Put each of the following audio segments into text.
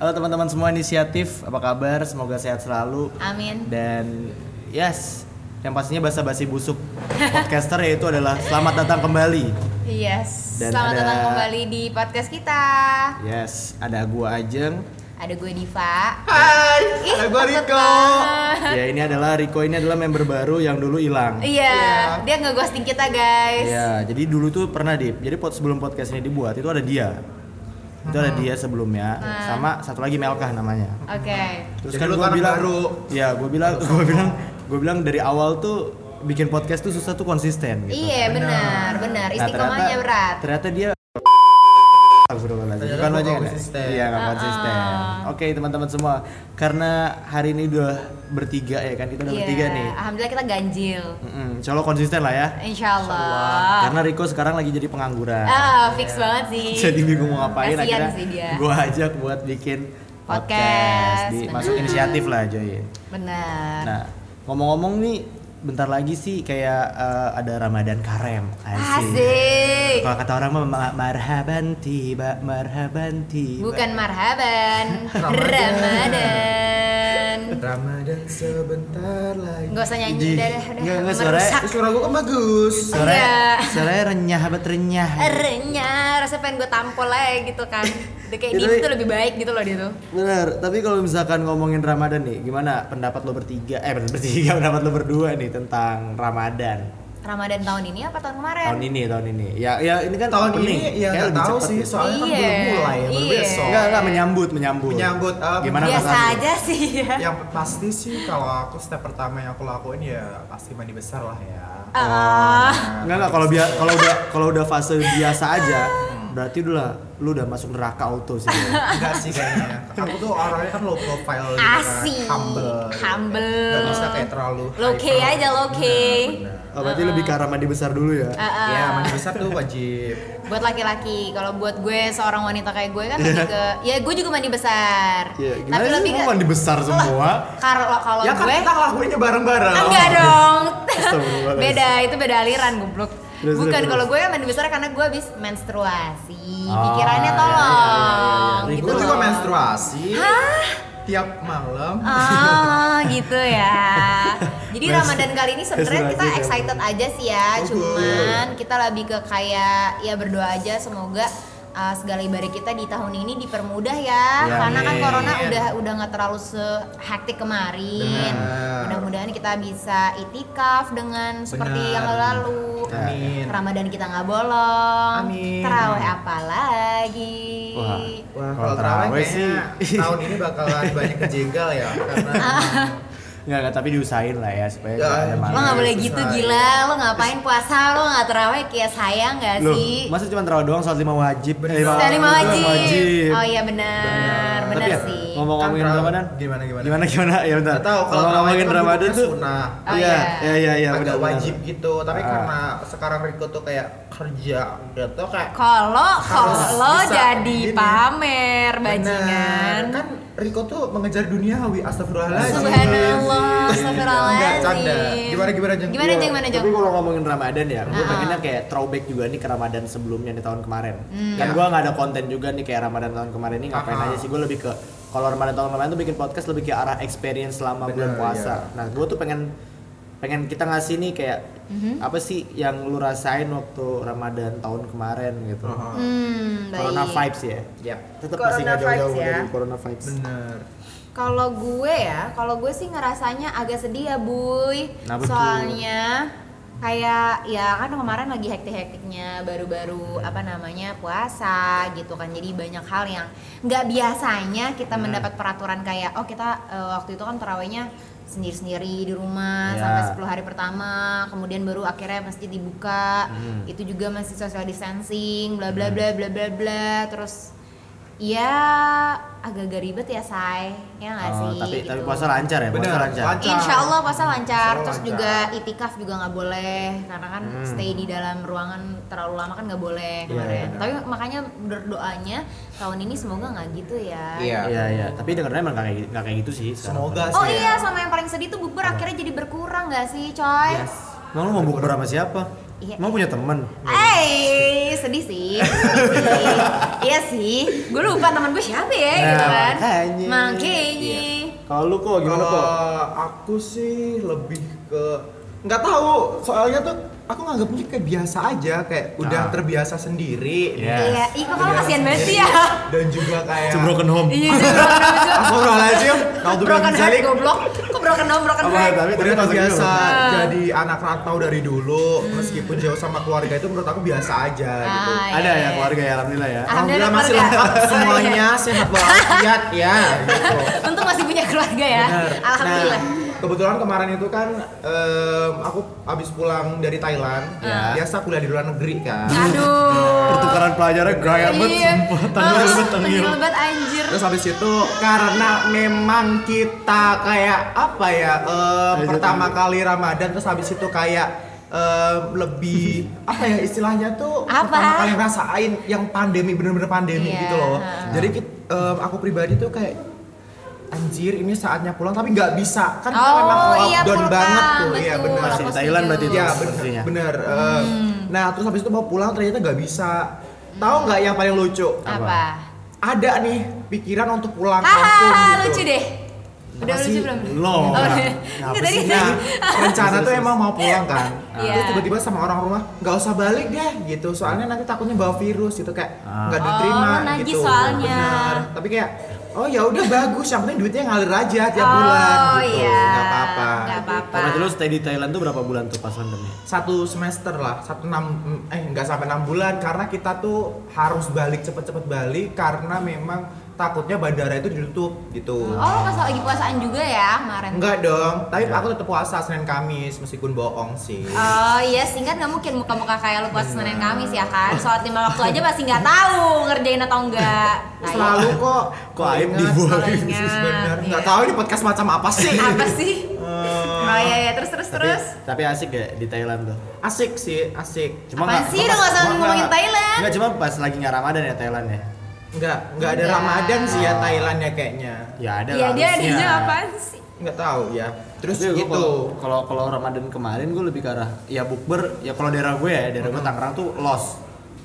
Halo teman-teman semua inisiatif, apa kabar? Semoga sehat selalu. Amin. Dan yes, yang pastinya basa-basi busuk podcaster yaitu adalah selamat datang kembali. Yes. Dan Selamat ada- datang kembali di podcast kita. Yes, ada gua Ajeng. Ada gue Diva. Hai, Ih, ada takut Riko. banget. Ya ini adalah Riko ini adalah member baru yang dulu hilang. Iya, dia nggak ghosting kita guys. Iya, jadi dulu tuh pernah di, jadi pot sebelum podcast ini dibuat itu ada dia. Itu ada dia sebelumnya, Hmm. sama satu lagi Melkah namanya. Oke. Terus Jadi kan gue bilang, baru. ya gue bilang, gue bilang, gue bilang dari awal tuh bikin podcast tuh susah tuh konsisten. Gitu. Iya benar, benar. Nah, Istiqomahnya berat. Ternyata dia Astagfirullahaladzim. Bukan gua aja nggak kan? konsisten. Iya nggak Ah, konsisten. ah. Oke teman-teman semua, karena hari ini udah bertiga ya kan kita udah Iya. bertiga nih. Alhamdulillah kita ganjil. Mm-mm, Insya Allah konsisten lah ya. Insya Allah. Karena Riko sekarang lagi jadi pengangguran. Ah, fix banget sih. jadi bingung mau ngapain Kasian akhirnya sih dia. gue ajak buat bikin Podcast, di, bener. masuk inisiatif lah Joy Benar. nah ngomong-ngomong nih bentar lagi sih kayak eh, ada Ramadan Karem asik, Asik. kalau kata orang mah ma- marhaban tiba marhaban tiba Bukan marhaban. Ramadan. Ramadan. Ramadan sebentar lagi. Nggak usah nyanyi udah deh, udah. Nggak, nggak, suaranya- Merusak. Eh, suara gua kan bagus. suaranya Iya. suaranya renyah banget renyah Renyah, rasanya pengen gue tampol aja gitu kan Udah kayak Itu- Dim tuh lebih baik gitu loh dia tuh Bener, tapi kalau misalkan ngomongin Ramadan nih, gimana pendapat lo bertiga? Eh, bertiga, pendapat lo berdua nih tentang Ramadan Ramadan tahun ini apa tahun kemarin? tahun ini, tahun ini. Ya, ya ini kan Tahun opening. ini ya nggak tahu cepet sih, gitu. soalnya kan Iya, belum mulai, baru iya. besok. Enggak, enggak menyambut, menyambut. Menyambut, um, Gimana Biasa lo? aja sih ya Yang pasti sih kalau aku step pertama yang aku lakuin ya pasti mandi besar lah ya. Ah. Enggak enggak kalau biasa kalau udah kalau udah fase biasa aja, berarti udah lu udah masuk neraka auto sih. Enggak sih kayaknya. Aku tuh orangnya kan low profile gitu kan, Asik humble. Humble Gak bisa kayak terlalu Low key aja, low key. Oh, berarti lebih ke arah mandi besar dulu ya. Ah, ah. Ya mandi besar tuh wajib. Buat laki-laki, kalau buat gue seorang wanita kayak gue kan lebih ke Ya gue juga mandi besar Iya, gimana Tapi sih lebih ke mandi besar semua? Kalau kalau Ya kan gue kita ngelakuinnya bareng-bareng. Enggak dong. Beda, itu beda aliran goblok. Terus, Bukan kalau gue mandi besar karena gue habis menstruasi. Oh, Pikirannya iya, tolong. iya, iya, iya. Gitu Gue juga menstruasi. Hah? Tiap malam. Ah, gitu ya. Jadi Ramadan kali ini sebenarnya kita excited aja sih ya. Oh, Cuman kita lebih ke kayak ya berdoa aja semoga uh, segala ibadah kita di tahun ini dipermudah ya. Ya, Karena kan corona udah udah nggak terlalu sehektik kemarin. Mudah-mudahan kita bisa itikaf dengan seperti yang lalu. Amin. Ramadan kita nggak bolong. Amin. Terawih apa lagi? Wah. Wah, Kalau kalau terawih sih tahun ini bakalan banyak kejegal ya karena Enggak, enggak, tapi diusahain lah ya supaya Ya, ada iya. Lo malam. nggak boleh Susah. gitu gila, lo ngapain puasa, lo nggak terawih kayak saya nggak Loh, sih? masa cuma terawih doang sholat lima wajib? Eh, Dari lima wajib. wajib. Oh iya benar, Benar. benar Tapi ya, sih. Ngomong-ngomongin Kan Ramadan. gimana, gimana? Gimana gimana? Ya bentar. Tahu, kalau ngomongin kan Ramadan tuh sunnah. Oh, iya, iya. iya, iya, iya, agak benar. wajib gitu tapi Ah. karena sekarang Riko tuh kayak kerja gitu kayak Kalau kalau jadi gini. pamer bajingan. kan Riko tuh mengejar duniawi astagfirullahaladzim Subhanallah, Enggak, canda. astagfirullahaladzim. Gimana, gimana, Jeng? Gimana Iya, Jeng, gimana Jeng? Tapi kalau ngomongin Ramadan ya, gue Ah. pengennya kayak throwback juga nih ke Ramadan sebelumnya di tahun kemarin. Hmm. Kan gue nggak ada konten juga nih kayak Ramadan tahun kemarin ini ngapain aja sih? Gue lebih ke kalau Ramadan tahun kemarin tuh bikin podcast lebih ke arah experience selama Bener, bulan puasa. iya. Nah, gue tuh pengen pengen kita ngasih nih kayak Mhm. apa sih yang lu rasain waktu Ramadan tahun kemarin gitu. Aha. Hmm, baik. Corona vibes ya. ya Tetap Corona masih nggak jauh-jauh ya. dari Corona vibes. bener Kalau gue ya, kalau gue sih ngerasanya agak sedih ya, Buy. Soalnya kayak ya kan kemarin lagi hektik-hektiknya baru-baru apa namanya puasa gitu kan jadi banyak hal yang nggak biasanya kita Hmm. mendapat peraturan kayak oh kita eh, waktu itu kan terawihnya sendiri-sendiri di rumah Ya. sampai 10 hari pertama kemudian baru akhirnya masjid dibuka Hmm. itu juga masih social distancing bla bla bla bla bla bla terus ya agak-agak ribet ya say ya nggak Oh, sih tapi tapi gitu. puasa lancar ya, puasa Bener, lancar. lancar. Insya Allah puasa lancar, Insya Allah terus lancar. juga itikaf juga nggak boleh karena kan Hmm. stay di dalam ruangan terlalu lama kan nggak boleh Iya, kemarin. benar. Tapi makanya berdoanya tahun ini semoga nggak gitu ya. Iya. Iya iya, tapi dengarnya emang nggak kayak gitu sih. semoga Oh sih iya, ya. sama yang paling sedih tuh bubur akhirnya jadi berkurang nggak sih, coy? Yes. Emang lu mau bukber sama siapa? Iya. Emang punya temen? Eh, sedih sih. sih. iya sih. Gue lupa teman gue siapa ya gitu Nah, kan. makanya. Makanya. Kalau lu kok gimana Kalau kok? aku sih lebih ke nggak tahu soalnya tuh aku nganggapnya kayak biasa aja kayak udah Ah. terbiasa sendiri Iya. Iya, ih kok kamu kasihan banget sih ya. dan juga kayak It's a broken home. Iya, broken home. Astagfirullahaladzim Kalau tuh Broken heart Zalik goblok. Kok broken home, broken heart? tapi- udah terbiasa. Ah. jadi anak rantau dari dulu meskipun jauh sama keluarga itu menurut aku biasa aja gitu Ah, Ada iya. ya keluarga ya alhamdulillah ya. Ah. Alhamdulillah masih lengkap semuanya sehat walafiat ya gitu. Untung masih punya keluarga ya. Alhamdulillah. Kebetulan kemarin itu kan em, aku habis pulang dari Thailand. Ya. Biasa kuliah di luar negeri kan. Aduh. Pertukaran pelajaran gaya banget Iya. sumpah. Tanggal Ah, banget tanggal. tengil banget anjir. Terus habis itu karena memang kita kayak apa ya Ayo, pertama ayo. kali Ramadan terus habis itu kayak em, lebih apa ya istilahnya tuh Apa? pertama kali ngerasain yang pandemi bener-bener pandemi Iya. gitu loh. Jadi em, aku pribadi tuh kayak anjir ini saatnya pulang tapi nggak bisa kan Oh, memang iya, lockdown pulang, banget tuh iya betul. benar Masih di Thailand berarti itu. Iya posisinya. bener, bener. eh, nah terus habis itu mau pulang ternyata nggak bisa. Tahu nggak yang paling lucu? Apa? Ada nih pikiran untuk pulang kampung Hahaha, gitu. lucu deh. Udah lucu belum? Lo. Oh, tadi. Nah, rencana tuh emang mau pulang kan. Iya. Terus tiba-tiba sama orang rumah nggak usah balik deh gitu. Soalnya nanti takutnya bawa virus gitu kayak nggak Oh, diterima gitu. soalnya. Bener. Tapi kayak oh ya udah bagus, yang penting duitnya ngalir aja tiap Oh, bulan gitu. iya. Nggak apa-apa. Nggak apa-apa. Berarti lu stay di Thailand tuh berapa bulan tuh pas pandemi? satu semester lah satu enam eh nggak sampai enam bulan karena kita tuh harus balik cepet-cepet balik karena memang takutnya bandara itu ditutup gitu Oh, pas lagi puasaan juga ya kemarin? enggak dong tapi aku tetap puasa senin kamis meskipun bohong sih Oh iya sih kan nggak mungkin muka-muka kayak lu puasa Senin Kamis ya kan Sholat lima waktu aja pasti nggak tahu ngerjain atau enggak Nah, selalu kok Kok aib ingat, bener iya. nggak tahu ini podcast macam apa sih Apa sih? Eh, Oh iya iya terus terus Tapi, terus tapi asik gak di Thailand tuh? asik sih asik Cuma Apaan nggak- sih? Udah nggak usah ngomongin Thailand. Nggak cuma pas lagi nggak Ramadan ya Thailand ya. Nggak nggak ada Enggak. ramadan sih ya Thailand ya kayaknya Ya ada Iya lah dia adanya apaan sih? nggak tahu ya terus Tapi gitu kalau- Kalau Ramadan kemarin gue lebih ke arah ya bukber ya kalau daerah gue ya daerah gue Tangerang tuh los.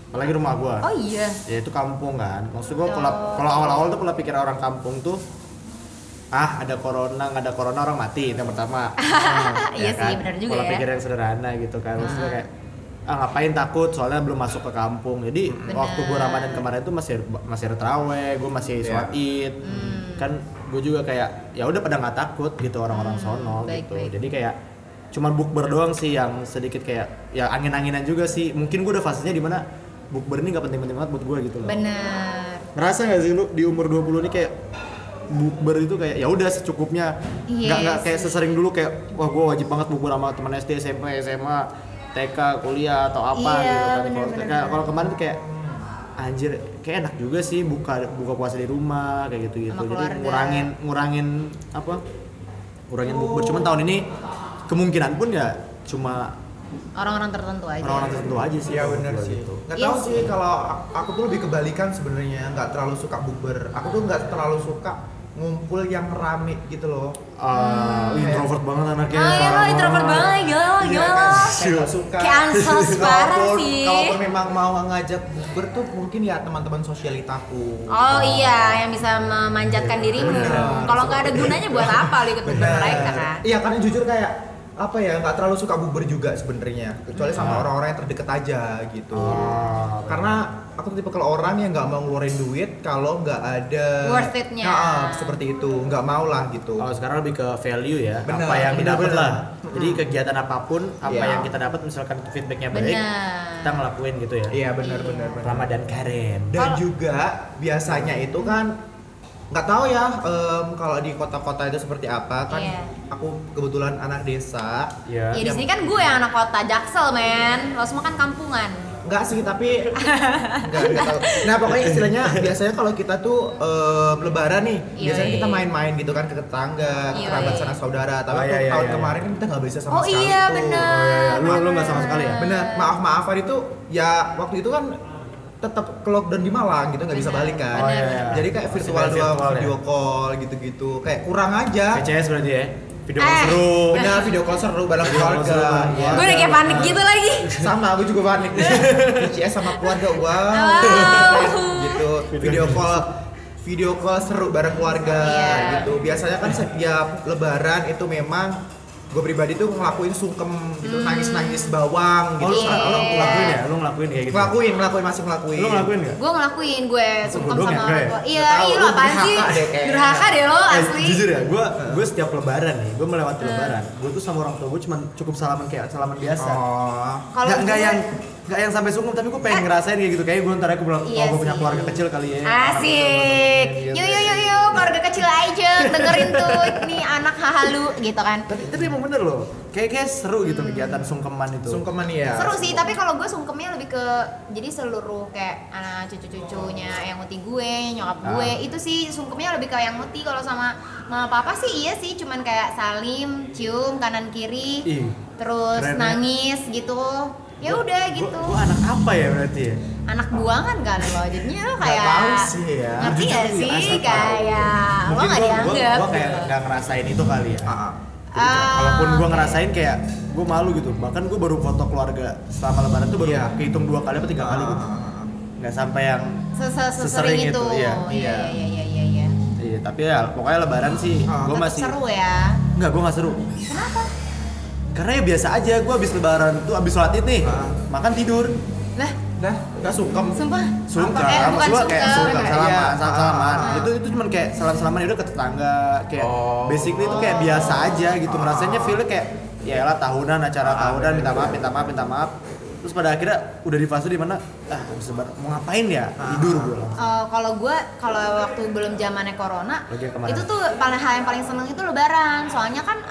Apalagi rumah gue. Oh iya Ya itu kampung kan. Maksud gue kalau Oh. kalau awal-awal tuh kalau pikir orang kampung tuh ah ada corona nggak ada corona orang mati itu yang pertama. Iya sih, benar juga Kalau ya. pikir yang sederhana gitu kan. Maksudnya Ah. kayak ah ngapain takut? Soalnya belum masuk ke kampung. Jadi Benar. waktu gue ramadan kemarin tuh masih masih teraweh gue masih Iya. sholat id. Hmm. kan gue juga kayak ya udah pada nggak takut gitu orang-orang sono Hmm, baik, gitu. baik. jadi kayak cuman bukber doang sih yang sedikit kayak ya angin-anginan juga sih. Mungkin gue udah fasenya di mana bukber ini nggak penting-penting banget buat gue gitu loh. Bener ngerasa gak sih lu di umur 20 ini kayak bukber itu kayak ya udah secukupnya. Iya nggak nggak kayak sesering dulu kayak wah gue wajib banget bukber sama teman SD SMP SMA TK kuliah atau apa Iya, gitu kan bener, Kalau- bener, kayak- bener. kalau kemarin tuh kayak anjir kayak enak juga sih buka buka puasa di rumah kayak gitu gitu Sama jadi keluarga. ngurangin ngurangin apa ngurangin bukber cuman tahun ini kemungkinan pun ya cuma Orang-orang tertentu aja orang-orang tertentu aja sih kalau benar sih. gitu. Nggak Iya tahu sih. sih kalau aku tuh lebih kebalikan sebenarnya, nggak terlalu suka bukber. Aku tuh nggak terlalu suka ngumpul yang rame gitu loh. Ah, Hmm. introvert banget anaknya Oh iya parah introvert banget, gila lo, Iya gila kan? lo Kayak nggak suka. Kayak ansos parah sih. Kalaupun memang mau ngajak bukber tuh mungkin ya teman-teman sosialitaku. Oh iya, yang bisa memanjatkan dirimu. Bener. Kalau nggak ada gunanya buat apa lo ikut bukber mereka kan? Iya karena jujur kayak apa ya nggak terlalu suka bukber juga sebenarnya kecuali sama orang-orang yang terdekat aja gitu Oh, karena aku tipe kalau orang yang nggak mau ngeluarin duit kalau nggak ada Worth it-nya. Nah, ah, seperti itu nggak mau lah gitu Kalau sekarang lebih ke value ya, Bener, apa yang bener, didapat bener. lah. Jadi kegiatan apa pun, apa Iya. yang kita dapat misalkan feedbacknya baik, Benar. kita ngelakuin gitu ya. iya benar benar benar Ramadan Karen. dan Kalau- juga biasanya itu kan nggak tahu ya em, kalau di kota-kota itu seperti apa kan Iya. aku kebetulan anak desa Ya. Ya di sini kan gue yang anak kota Jaksel men, lo semua kan kampungan. Enggak sih, tapi enggak, enggak tahu. Nah, pokoknya istilahnya biasanya kalau kita tuh em, lebaran nih, Iya, biasanya iya. kita main-main gitu kan ke tetangga, Iya, kerabat iya. sanak saudara. Tapi Oh, iya, iya, tahun iya. kemarin kan kita nggak bisa sama Oh sekali iya, tuh. benar. Oh, iya, iya. Lu- lu nggak sama sekali ya? Benar, maaf-maafan itu ya waktu itu kan tetap ke lockdown di Malang gitu nggak bisa Benar, balik kan. Oh, iya, iya. Jadi kayak virtual doang, virtual ya? video call gitu-gitu. Kayak kurang aja. VCS berarti ya. Video call Eh. seru. Benar video call seru bareng keluarga. Iya. Gue udah kayak panik gitu lagi. Sama, aku juga panik. VCS sama keluarga, wow. Wow. gitu. Video call video call seru bareng keluarga Iya. gitu. Biasanya kan setiap lebaran itu memang gue pribadi tuh ngelakuin sungkem gitu, Hmm. nangis-nangis bawang Oh, gitu. lu, lu Iya. ngelakuin ya? Lu ngelakuin kayak gitu? Ngelakuin, ngelakuin masih ngelakuin. Lu ngelakuin nggak? Gue ngelakuin gue sungkem ya, sama gue orang ya? tua. Iya, iya lo apaan sih? durhaka deh kayaknya. Durhaka deh lo Eh, asli. jujur ya, gue gue setiap lebaran nih, gue melewati lebaran, gue tuh sama orang tua gue cuma cukup salaman kayak salaman biasa. Oh. Kalau Nggak, yang nggak yang sampai sungkem, tapi gue pengen ngerasain kayak gitu. Kayak gue ntar aku bilang, Iya oh gue punya keluarga kecil kali ya. Asik. Gitu. Yuk yuk yuk yuk, keluarga kecil aja dengerin tuh nih anak hahalu gitu kan. Tapi, tapi emang bener loh, kayak kayak seru gitu kegiatan sungkeman itu. Sungkeman ya. Seru sih, tapi kalau gue sungkemnya lebih ke jadi seluruh kayak anak cucu-cucunya yang muti gue, nyokap gue, Ah. itu sih sungkemnya lebih ke yang muti kalau sama mama papa sih iya sih cuman kayak salim, cium kanan kiri, Ih, terus keren ya. nangis gitu. Ya Gua- udah gua- gitu. Gua anak apa ya berarti ya? Anak buangan kan lo, jadinya lo kayak tahu sih ya. Ngerti gak sih tahu. kayak lo Mungkin gak gua, gua, dianggap gua kayak gitu. nggak ngerasain itu kali ya. Ah, ah. Jadi, Ah, Kalaupun gue oke. ngerasain kayak gue malu gitu. Bahkan gue baru foto keluarga selama lebaran tuh baru Iya. kehitung dua kali atau tiga kali Ah, gitu. ah, ah. Nggak sampai yang Sesering itu. itu, iya. Iya iya iya iya iya. iya. Tapi ya pokoknya lebaran sih Ah. gue Tetap masih seru ya. Enggak, gue nggak seru. Kenapa? Karena ya biasa aja. Gue abis lebaran tuh abis sholat id nih, Ah. makan tidur. Lah, Dah, nggak sungkem. sumpah. Sungkan, Eh, bukan gua kayak sungkem. sungkan, Iya. salaman, salam salaman. Ah. Itu itu cuman kayak salam salaman ya udah ke tetangga, kayak Oh. basically itu kayak biasa aja gitu. Ah. Rasanya feelnya kayak ya lah tahunan acara Ah, tahunan minta bener, maaf bener. minta maaf minta maaf. Terus pada akhirnya udah di fase di mana ah lebaran mau ngapain ya? Ah. tidur gue langsung. Eh, kalau gue kalau waktu belum zamannya corona itu tuh paling hal yang paling seneng itu lebaran. Soalnya kan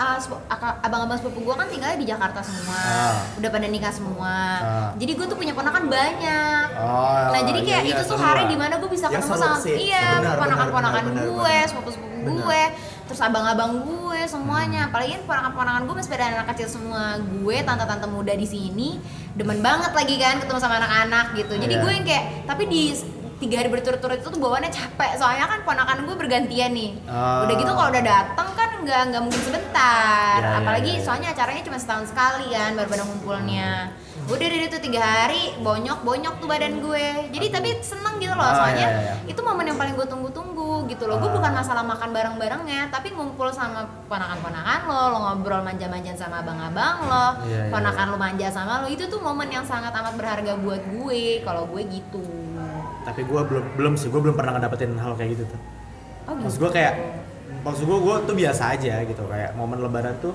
aka- abang-abang sepupu gue kan tinggalnya di Jakarta semua. Ah. udah pada nikah semua. Ah. jadi gue tuh punya ponakan banyak. Oh, nah jadi iya, kayak iya, itu tuh hari di mana gue bisa Ya, ketemu sama iya ponakan-ponakan gue benar. sepupu-sepupu gue terus abang-abang gue semuanya. Apalagi kan ponakan-ponakan gue masih pada anak kecil semua. Gue tante-tante muda di sini demen banget lagi kan ketemu sama anak-anak gitu. Jadi Iya. gue yang kayak tapi di tiga hari berturut-turut itu tuh bawaannya capek. Soalnya kan ponakan gue bergantian nih. Ah. udah gitu kalau udah datang kan nggak nggak mungkin sebentar. Iya, iya, apalagi iya, iya. soalnya acaranya cuma setahun sekali kan baru pada ngumpulnya. Udah dari itu tiga hari bonyok bonyok tuh badan gue. Jadi tapi seneng gitu loh. Ah, soalnya iya. itu momen yang paling gue tunggu-tunggu gitu loh gue Ah. bukan masalah makan bareng-barengnya tapi ngumpul sama ponakan-ponakan lo lo ngobrol manja-manjan sama abang-abang lo Iya, iya, ponakan lo manja sama lo itu tuh momen yang sangat amat berharga buat gue kalau gue gitu Tapi gue belum belum sih, gue belum pernah ngedapetin hal kayak gitu tuh. oh Maksud gue kayak maksud gue gue tuh biasa aja gitu kayak momen lebaran tuh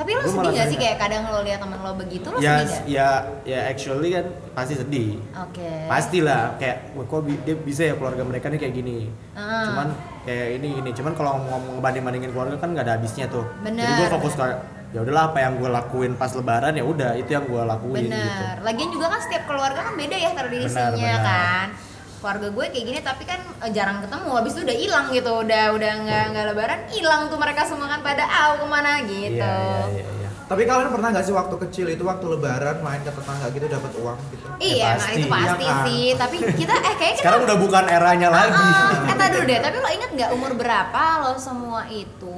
tapi lo sedih gak sih kayak- kadang lo lihat temen lo begitu lo ya sedih gak? ya ya actually kan pasti sedih Oke. pastilah kayak wah kok bi- dia bisa ya keluarga mereka nih kayak gini Ah. cuman kayak ini ini cuman kalau ngomong ngebanding bandingin keluarga kan nggak ada habisnya tuh jadi Bener, gue fokus bener. kayak ya udahlah apa yang gue lakuin pas lebaran ya udah itu yang gue lakuin gitu Bener. Lagian juga kan setiap keluarga kan beda ya tradisinya Benar, benar. kan. Keluarga gue kayak gini tapi kan eh, jarang ketemu. Habis itu udah hilang gitu. Udah udah nggak nggak lebaran hilang tuh mereka semua kan pada aw ke mana gitu. iya iya iya, iya. Tapi kalian pernah nggak sih waktu kecil itu waktu lebaran main ke tetangga gitu dapat uang gitu? Iya, Ya, nah pasti, itu pasti iya kan? sih. Tapi kita eh kayaknya kita sekarang udah bukan eranya lagi Ah, eh tadi dulu deh, tapi lo inget nggak umur berapa lo semua itu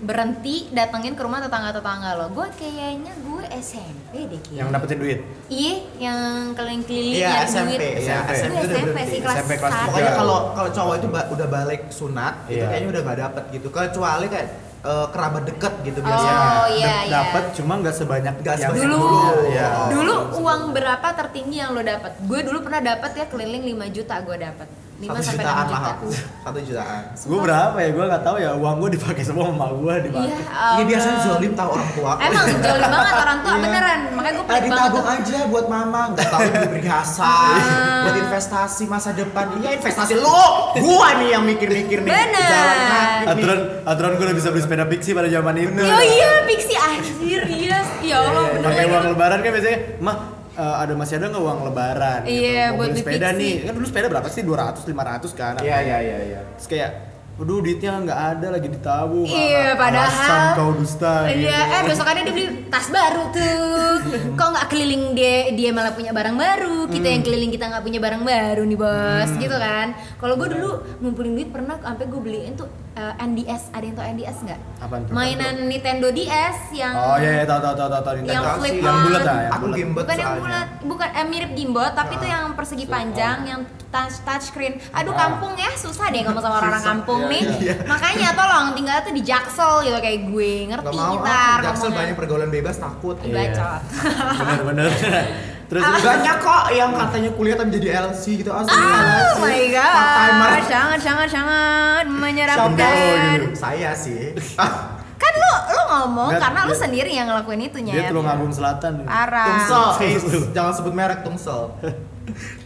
berhenti datengin ke rumah tetangga-tetangga lo? Gue kayaknya gue SMP deh kayaknya. yang dapetin duit Iya, yang keliling-keliling Iya, nyari SMP, duit. iya, SMP udah SMP berhenti. sih kelas SMP kelas satu. Pokoknya Iya. kalau kalau cowok itu ba- udah balik sunat itu Iya. kayaknya udah nggak dapet gitu. Kecuali kayak eh, kerabat deket gitu Oh, biasanya. iya, Dap- iya. dapet cuma nggak sebanyak Nggak yang sebanyak Dulu, dulu. Iya. dulu uang berapa tertinggi yang lo dapat? Gue dulu pernah dapat ya keliling 5 juta gue dapat. 5 Satu sampai jutaan 6 lah aku. Satu jutaan. gue berapa ya gue nggak tahu ya uang gue dipakai semua sama gue dipakai Iya, Iya Allah. biasanya zolim tahu orang tua. Emang jolim banget orang tua Iya. beneran. Makanya gue pelit banget. ditabung tuh. aja buat mama, nggak tahu beli perhiasan, Ah. buat investasi masa depan. Iya investasi lo, gua nih yang mikir-mikir nih. Bener. Jalan kaki nih. aturan aturan gue udah bisa beli sepeda Pixie pada zaman itu Oh iya, Pixie anjir, iya. Ya Allah, bener pakai uang lebaran kan biasanya mah eh, ada masih ada nggak uang lebaran Iya, gitu. Mau buat beli sepeda nih kan dulu sepeda berapa sih 200 500 kan Iya iya iya iya. terus kayak Waduh duitnya nggak ada lagi ditabung Iya, Alasan padahal kau dusta gitu. Iya, eh besokannya dia beli tas baru tuh. Kok nggak keliling dia dia malah punya barang baru. Kita Hmm. yang keliling kita nggak punya barang baru nih bos, gitu kan? Kalau gue dulu ngumpulin duit pernah sampai gue beliin tuh eh, NDS ada yang tau NDS nggak mainan Nintendo DS yang Oh iya iya tahu tahu tahu tahu tahu Yang Nintendo. flip yang bulat lah, yang bulat. gimbot bukan yang soalnya. bulat bukan eh, mirip gimbot tapi itu Ah, yang persegi flip panjang on. yang touch touchscreen aduh Ah. kampung ya susah deh ngomong sama orang Susah, kampung iya, nih iya. makanya tolong tinggal tuh di jaksel gitu kayak gue Gak ngerti mau kita ah, Jaksel banyak pergaulan bebas takut. Bacot bener bener. Terus Ah. Banyak kok yang katanya kuliah tapi jadi LC gitu asli Oh LC. my Part timer. god, sangat sangat sangat? Oh, menyeramkan. gitu. Saya sih. Ah, Kan lu lu ngomong Nggak, karena lu dia- sendiri yang ngelakuin itu dia nyet. Tulungagung Selatan. Parah. Tungsel, eh, Tungsel. jangan sebut merek Tungsel.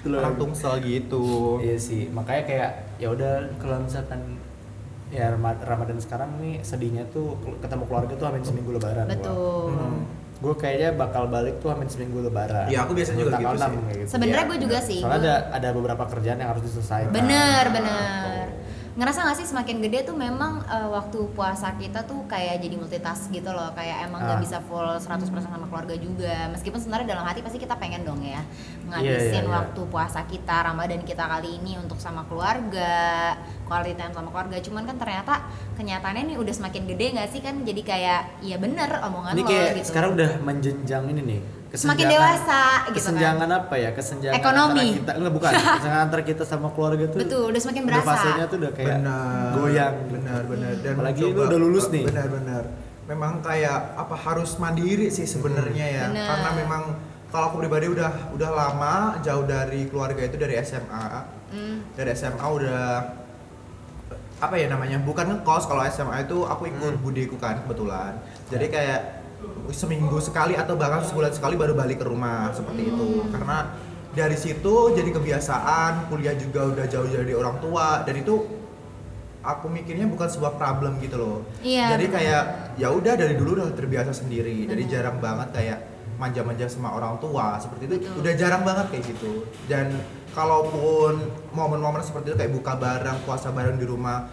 Orang. Tungsel gitu. Iya sih, makanya kayak ya udah kalau misalkan ya Rama- Ramadan sekarang nih sedihnya tuh ketemu keluarga tuh hamin seminggu lebaran. gua. Betul. Hmm. Gue kayaknya bakal balik tuh hamin seminggu lebaran. Iya, aku biasanya juga gitu 6 sih. gitu. Sebenarnya Iya, gue juga sih. Soalnya gua- ada ada beberapa kerjaan yang harus diselesaikan. Bener, Gitu. bener. Ngerasa gak sih semakin gede tuh memang eh, waktu puasa kita tuh kayak jadi multitask gitu loh Kayak emang gak Ah. bisa full 100% sama keluarga juga Meskipun sebenarnya dalam hati pasti kita pengen dong ya Iya, Ngabisin iya, iya. waktu puasa kita, Ramadan kita kali ini untuk sama keluarga Quality time sama keluarga Cuman kan ternyata kenyataannya nih udah semakin gede gak sih kan Jadi kayak ya bener omongan Ini lo kayak gitu sekarang udah menjenjang ini nih. Semakin dewasa gitu kan. Kesenjangan apa ya? Kesenjangan Ekonomi. kita enggak bukan. kesenjangan antara kita sama keluarga tuh. Betul, udah semakin udah berasa. fasenya tuh udah kayak benar goyang. benar benar dan Apalagi mencoba- lu udah lulus nih. benar benar memang kayak apa harus mandiri sih sebenarnya ya Benar. karena memang kalau aku pribadi udah udah lama jauh dari keluarga itu dari SMA Hmm. dari SMA udah apa ya namanya bukan ngekos kalau SMA itu aku ikut budiku kan kebetulan. Jadi kayak seminggu sekali atau bahkan sebulan sekali baru balik ke rumah seperti itu. Karena dari situ jadi kebiasaan kuliah juga udah jauh dari orang tua dan itu aku mikirnya bukan sebuah problem gitu loh. Iya, jadi kayak ya udah dari dulu udah terbiasa sendiri. Jadi Benar. jarang banget kayak manja-manja sama orang tua seperti itu Betul. udah jarang banget kayak gitu dan kalaupun momen-momen seperti itu kayak buka bareng puasa bareng di rumah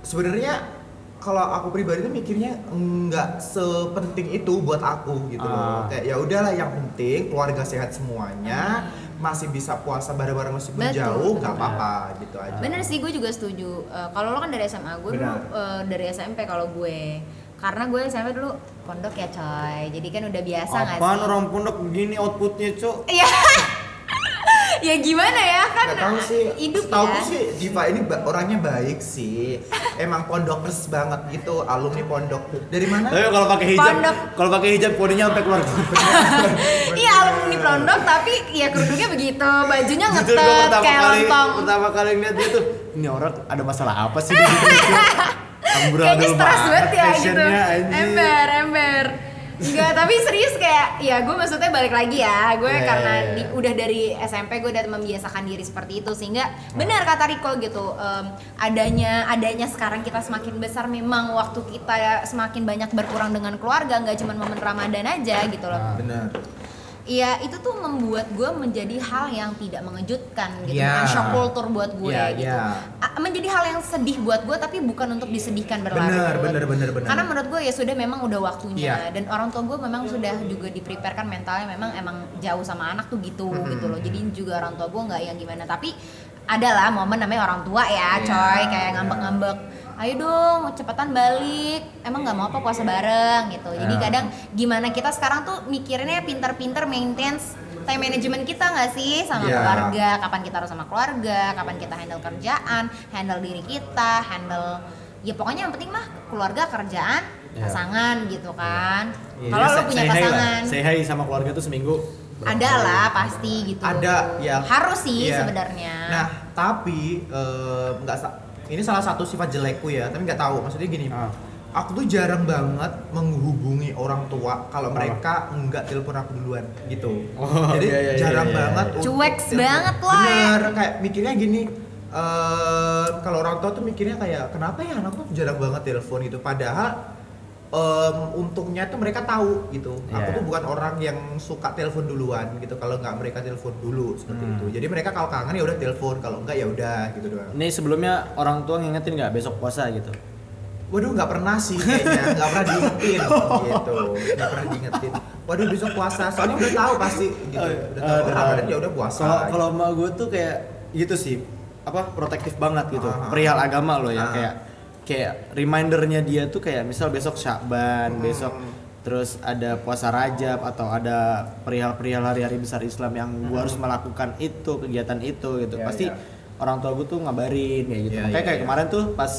sebenarnya kalau aku pribadi tuh mikirnya nggak sepenting itu buat aku gitu loh Ah. kayak ya udahlah yang penting keluarga sehat semuanya masih bisa puasa bareng-bareng meskipun Betul, jauh nggak apa-apa gitu aja Bener sih, gue juga setuju. Eh, kalau lo kan dari SMA, gue dulu eh, dari SMP kalau gue. Karena gue SMP dulu pondok ya coy. Jadi kan udah biasa nggak Apaan sih? orang pondok begini outputnya, Cuk? Iya. ya gimana ya kan? Gak tahu sih, Hidup tahu ya. sih Diva ini ba- orangnya baik sih. Emang pondokers banget gitu, alumni pondok. Dari mana? Tapi kalau pakai hijab, Pondok. kalau pakai hijab kodenya sampai keluar. Iya alumni pondok tapi ya kerudungnya begitu, bajunya ngetet kayak kali lontong. pertama kali ngeliat dia tuh, ini orang ada masalah apa sih? Kayaknya stres banget ya gitu. Ember, ember. Enggak, tapi serius kayak ya gue maksudnya balik lagi ya gue Iya, karena iya, iya. di- udah dari SMP gue udah membiasakan diri seperti itu sehingga benar kata Riko gitu em, adanya adanya sekarang kita semakin besar memang waktu kita semakin banyak berkurang dengan keluarga nggak cuma momen Ramadan aja gitu loh Ah. Benar. Iya itu tuh membuat gue menjadi hal yang tidak mengejutkan gitu Iya. kan shock culture buat gue Iya, gitu. A- menjadi hal yang sedih buat gue tapi bukan untuk disedihkan berlarut Benar, benar, benar, benar. karena menurut gue ya sudah memang udah waktunya Iya. dan orang tua gue memang sudah juga dipreparekan mentalnya memang emang jauh sama anak tuh gitu Mm-mm. gitu loh jadi juga orang tua gue nggak yang gimana tapi adalah momen namanya orang tua ya Iya, coy kayak ngambek-ngambek ayo dong cepetan balik emang nggak mau apa puasa bareng gitu jadi Ya. kadang gimana kita sekarang tuh mikirnya pinter-pinter maintenance time management kita nggak sih sama Iya. keluarga kapan kita harus sama keluarga kapan kita handle kerjaan handle diri kita handle ya pokoknya yang penting mah keluarga kerjaan Iya. pasangan gitu kan Iya, kalau lo punya pasangan Say hi sama keluarga tuh seminggu. ada lah pasti gitu Ada, ya. harus sih Iya. sebenarnya Nah, tapi eh, nggak sa- ini salah satu sifat jelekku ya, tapi nggak tahu. Maksudnya gini, Ah. aku tuh jarang banget menghubungi orang tua kalau Apa? mereka nggak telepon aku duluan gitu. Oh, Jadi iya, iya, iya, jarang iya, iya. banget. Cuek banget ya. Bener, kayak mikirnya gini. eh kalau orang tua tuh mikirnya kayak kenapa ya anak tuh jarang banget telepon gitu. Padahal em, untungnya tuh mereka tahu gitu. Aku Iya. tuh bukan orang yang suka telepon duluan gitu. Kalau nggak mereka telepon dulu seperti Hmm. itu. Jadi mereka kalau kangen ya udah telepon, kalau enggak ya udah gitu doang. Ini sebelumnya orang tua ngingetin nggak besok puasa gitu? Waduh nggak pernah sih kayaknya, nggak pernah diingetin gitu, nggak pernah diingetin. Waduh besok puasa, soalnya udah tahu pasti gitu. Oh, iya. Udah tahu Ramadan ya udah puasa. Kalau kalau emak gue tuh kayak gitu sih, apa protektif banget gitu. Ah. Perihal agama loh ya Ah. kayak kayak remindernya dia tuh kayak misal besok Syakban, Hmm. besok terus ada puasa Rajab atau ada perihal-perihal hari-hari besar Islam yang gua harus melakukan itu kegiatan itu gitu. Hmm. Iya, Pasti iya. orang tua gue tuh ngabarin kayak gitu. Iya, Makanya iya, kayak iya. kemarin tuh pas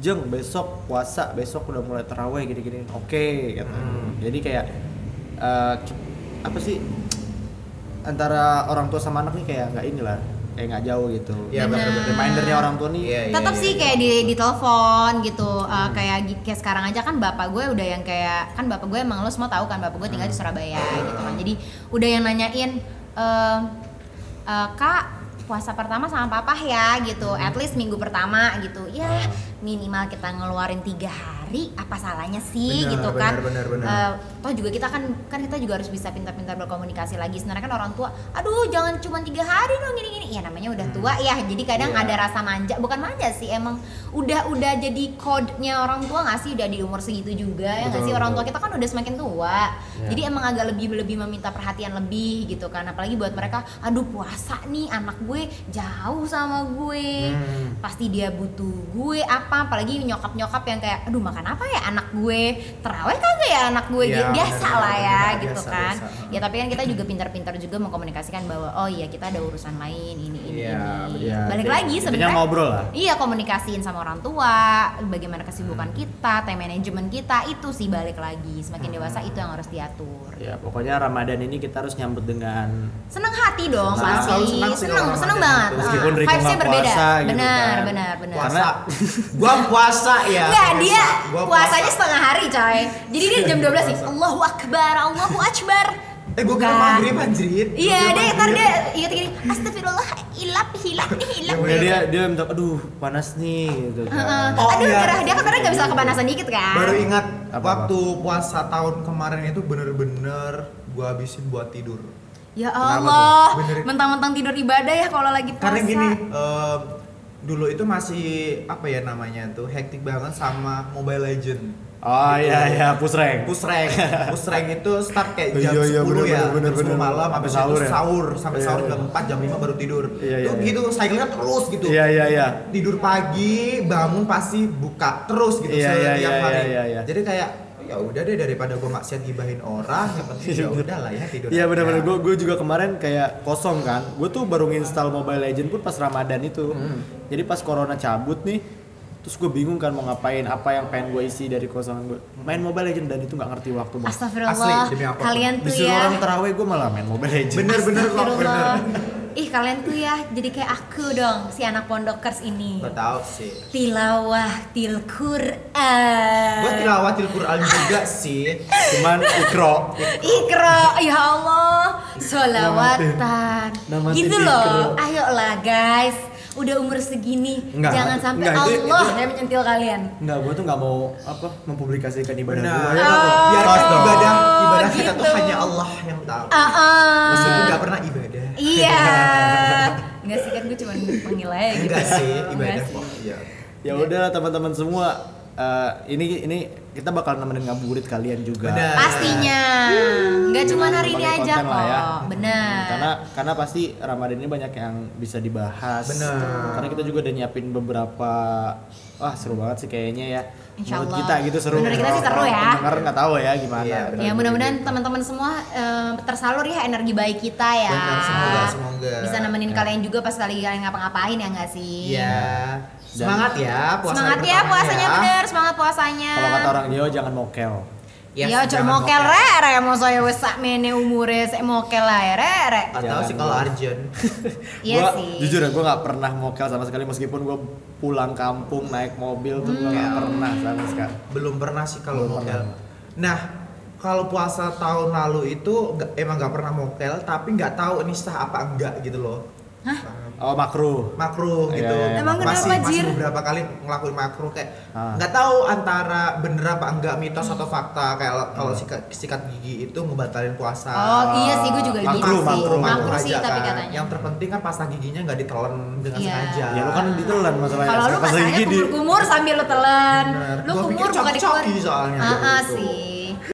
Jeng besok puasa, besok udah mulai terawih gini-gini. Oke gitu. Hmm. Jadi kayak eh, apa sih antara orang tua sama anak nih kayak nggak inilah kayak nggak jauh gitu. Iya, Benar. benar-benar. Remindernya orang tua nih Iya, iya, tetap iya, sih iya. kayak di di telepon gitu Uh, Hmm. kayak gi- kayak sekarang aja kan bapak gue udah yang kayak kan bapak gue emang lo semua tahu kan bapak gue tinggal Hmm. di Surabaya gitu kan jadi udah yang nanyain ehm, eh, kak puasa pertama sama papa ya gitu Hmm. at least minggu pertama gitu ya. Minimal kita ngeluarin tiga hari apa salahnya sih Benar, gitu kan? benar, benar, benar. Eh, toh juga kita kan kan kita juga harus bisa pintar-pintar berkomunikasi lagi. Sebenarnya kan orang tua aduh jangan cuma tiga hari dong gini gini ya namanya udah tua ya jadi kadang Iya. ada rasa manja. Bukan manja sih emang udah udah jadi code-nya orang tua nggak sih? Udah di umur segitu juga ya nggak sih? Orang tua kita kan udah semakin tua. Iya. jadi emang agak lebih lebih meminta perhatian lebih gitu kan? Apalagi buat mereka aduh puasa nih anak gue jauh sama gue. Hmm. pasti dia butuh gue apa apalagi nyokap nyokap yang kayak aduh makan apa ya anak gue terawih kagak ya anak gue Iya, biasa benar, lah benar, ya benar, gitu biasa, kan biasa. ya tapi kan kita juga pintar-pintar juga mengkomunikasikan bahwa oh iya kita ada urusan lain ini ini Iya, ini Iya, balik kayak- lagi sebenarnya ngobrol lah. iya komunikasiin sama orang tua bagaimana kesibukan Hmm. kita time management kita itu sih balik lagi semakin Hmm. dewasa itu yang harus diatur Ya pokoknya Ramadan ini kita harus nyambut dengan seneng hati dong Senang, pasti senang seneng, kalau Ramadan banget. Meskipun Ah, Riko vibes-nya berbeda puasa gitu benar kan. benar benar Puasa. gua puasa ya. Enggak, dia Gua puasanya puasa. setengah hari coy Jadi dia jam 12 sih Allahu Akbar, Allahu Akbar Eh gua kira maghrib anjrit. Gua Iya, dia ntar dia inget gini Astagfirullah, ilap, hilap, nih, hilap Ya dia dia minta aduh panas nih gitu kan. Heeh. Oh, Aduh, iya. gerah dia kan kadang gak bisa kepanasan dikit kan Baru ingat Apa-apa? waktu puasa tahun kemarin itu bener-bener gua habisin buat tidur. Ya Allah, mentang-mentang tidur ibadah ya kalau lagi puasa Karena gini, em, dulu itu masih apa ya namanya tuh hektik banget sama Mobile Legend. Oh Gitu. iya iya push rank. Push rank, push rank itu start kayak jam Iya, iya, 10 bener, ya, bener, jam bener, 10 bener. malam, Sampai habis sahur itu ya? sahur, sampai Iya, sahur iya. jam 4, jam 5 baru tidur. Iya, itu iya, gitu, cycle-nya terus gitu. Iya iya iya. Tidur pagi, bangun pasti buka terus gitu Iya, iya, setiap iya, hari. iya, iya. Jadi kayak ya udah deh daripada gua maksiat gibahin orang, yang penting ya udah lah ya tidur. Iya benar-benar gue gue juga kemarin kayak kosong kan. Gue tuh baru nginstal Mobile Legend pun pas Ramadan itu. Hmm. Jadi pas corona cabut nih, terus gue bingung kan mau ngapain, apa yang pengen gue isi dari kosongan gue. Main Mobile Legend dan itu nggak ngerti waktu banget. Astagfirullah, Asli, demi apa? kalian tuh Disuruh ya orang terawih gue malah main Mobile Legend. Bener-bener kok, bener. Ih kalian tuh ya jadi kayak aku dong si anak pondokers ini Gak tau sih. Tilawah til Quran Gua tilawatil Quran juga sih. Cuman ikro. Ikro, ya Allah, solawatan, gitu loh. Ayolah guys, udah umur segini, Enggak, jangan sampai enggak, itu- Allah itu- yang menyentil kalian. Enggak, gue tuh nggak mau apa mempublikasikan ibadah Benar. gue. Ya, Oh, dong. ibadah ibadah kita tuh gitu. hanya Allah yang tahu. Ah, ah. Meskipun gak pernah ibadah. Iya. Enggak sih kan gue cuma panggil aja gitu. Enggak sih, ibadah kok. Iya. Ya udah teman-teman semua. eh, ini ini kita bakal nemenin ngabuburit kalian juga. Benar. Pastinya. Enggak cuma hari ini aja lah kok. ya. Benar. Karena karena pasti Ramadan ini banyak yang bisa dibahas. Benar. Karena kita juga udah nyiapin beberapa wah seru banget sih kayaknya ya. Insya Menurut Allah. kita gitu seru. Menurut kita sih seru ya. Pendengar nggak tahu ya gimana. Iya, benar. Ya mudah-mudahan teman-teman semua eh, tersalur ya energi baik kita ya. Benar, semoga, semoga. Bisa nemenin Ya. kalian juga pas lagi kalian ngapa-ngapain ya nggak sih? Iya. Semangat ya puasa Semangat ya puasanya ya. bener, semangat puasanya. Kalau kata orang Jawa jangan mokel. Yes, Iya, cuma jangan mokel re re mau saya wes sak mene umure sek mokel lah ya, re re. Atau sih kalau. Arjun. Iya sih. Jujur ya, gue nggak pernah mokel sama sekali meskipun gue pulang kampung naik mobil tuh gue nggak Hmm. pernah sama sekali. Belum pernah sih kalau mokel. Nah, kalau puasa tahun lalu itu emang nggak pernah mokel, tapi nggak tahu ini sah apa enggak gitu loh. Oh makruh. makruh Iya, gitu. iya, iya. Emang masih, kenapa, masih Jir? beberapa kali ngelakuin makruh kayak Ah. nggak tahu antara bener apa enggak mitos atau fakta kayak lo- kalau sikat, sikat gigi itu ngebatalin puasa. Oh iya sih, gue juga gitu Makruh, sih. makruh, Makruh sih aja tapi kan. katanya. Yang terpenting kan pasta giginya nggak ditelan dengan Iya. sengaja. Ya lu kan ditelan masalahnya. Kalau lu Pas masalahnya gigi di- kumur-kumur sambil lu telan. Bener. Lu Gua kumur bukan dikeluarin. soalnya Ah, ah, gitu. sih.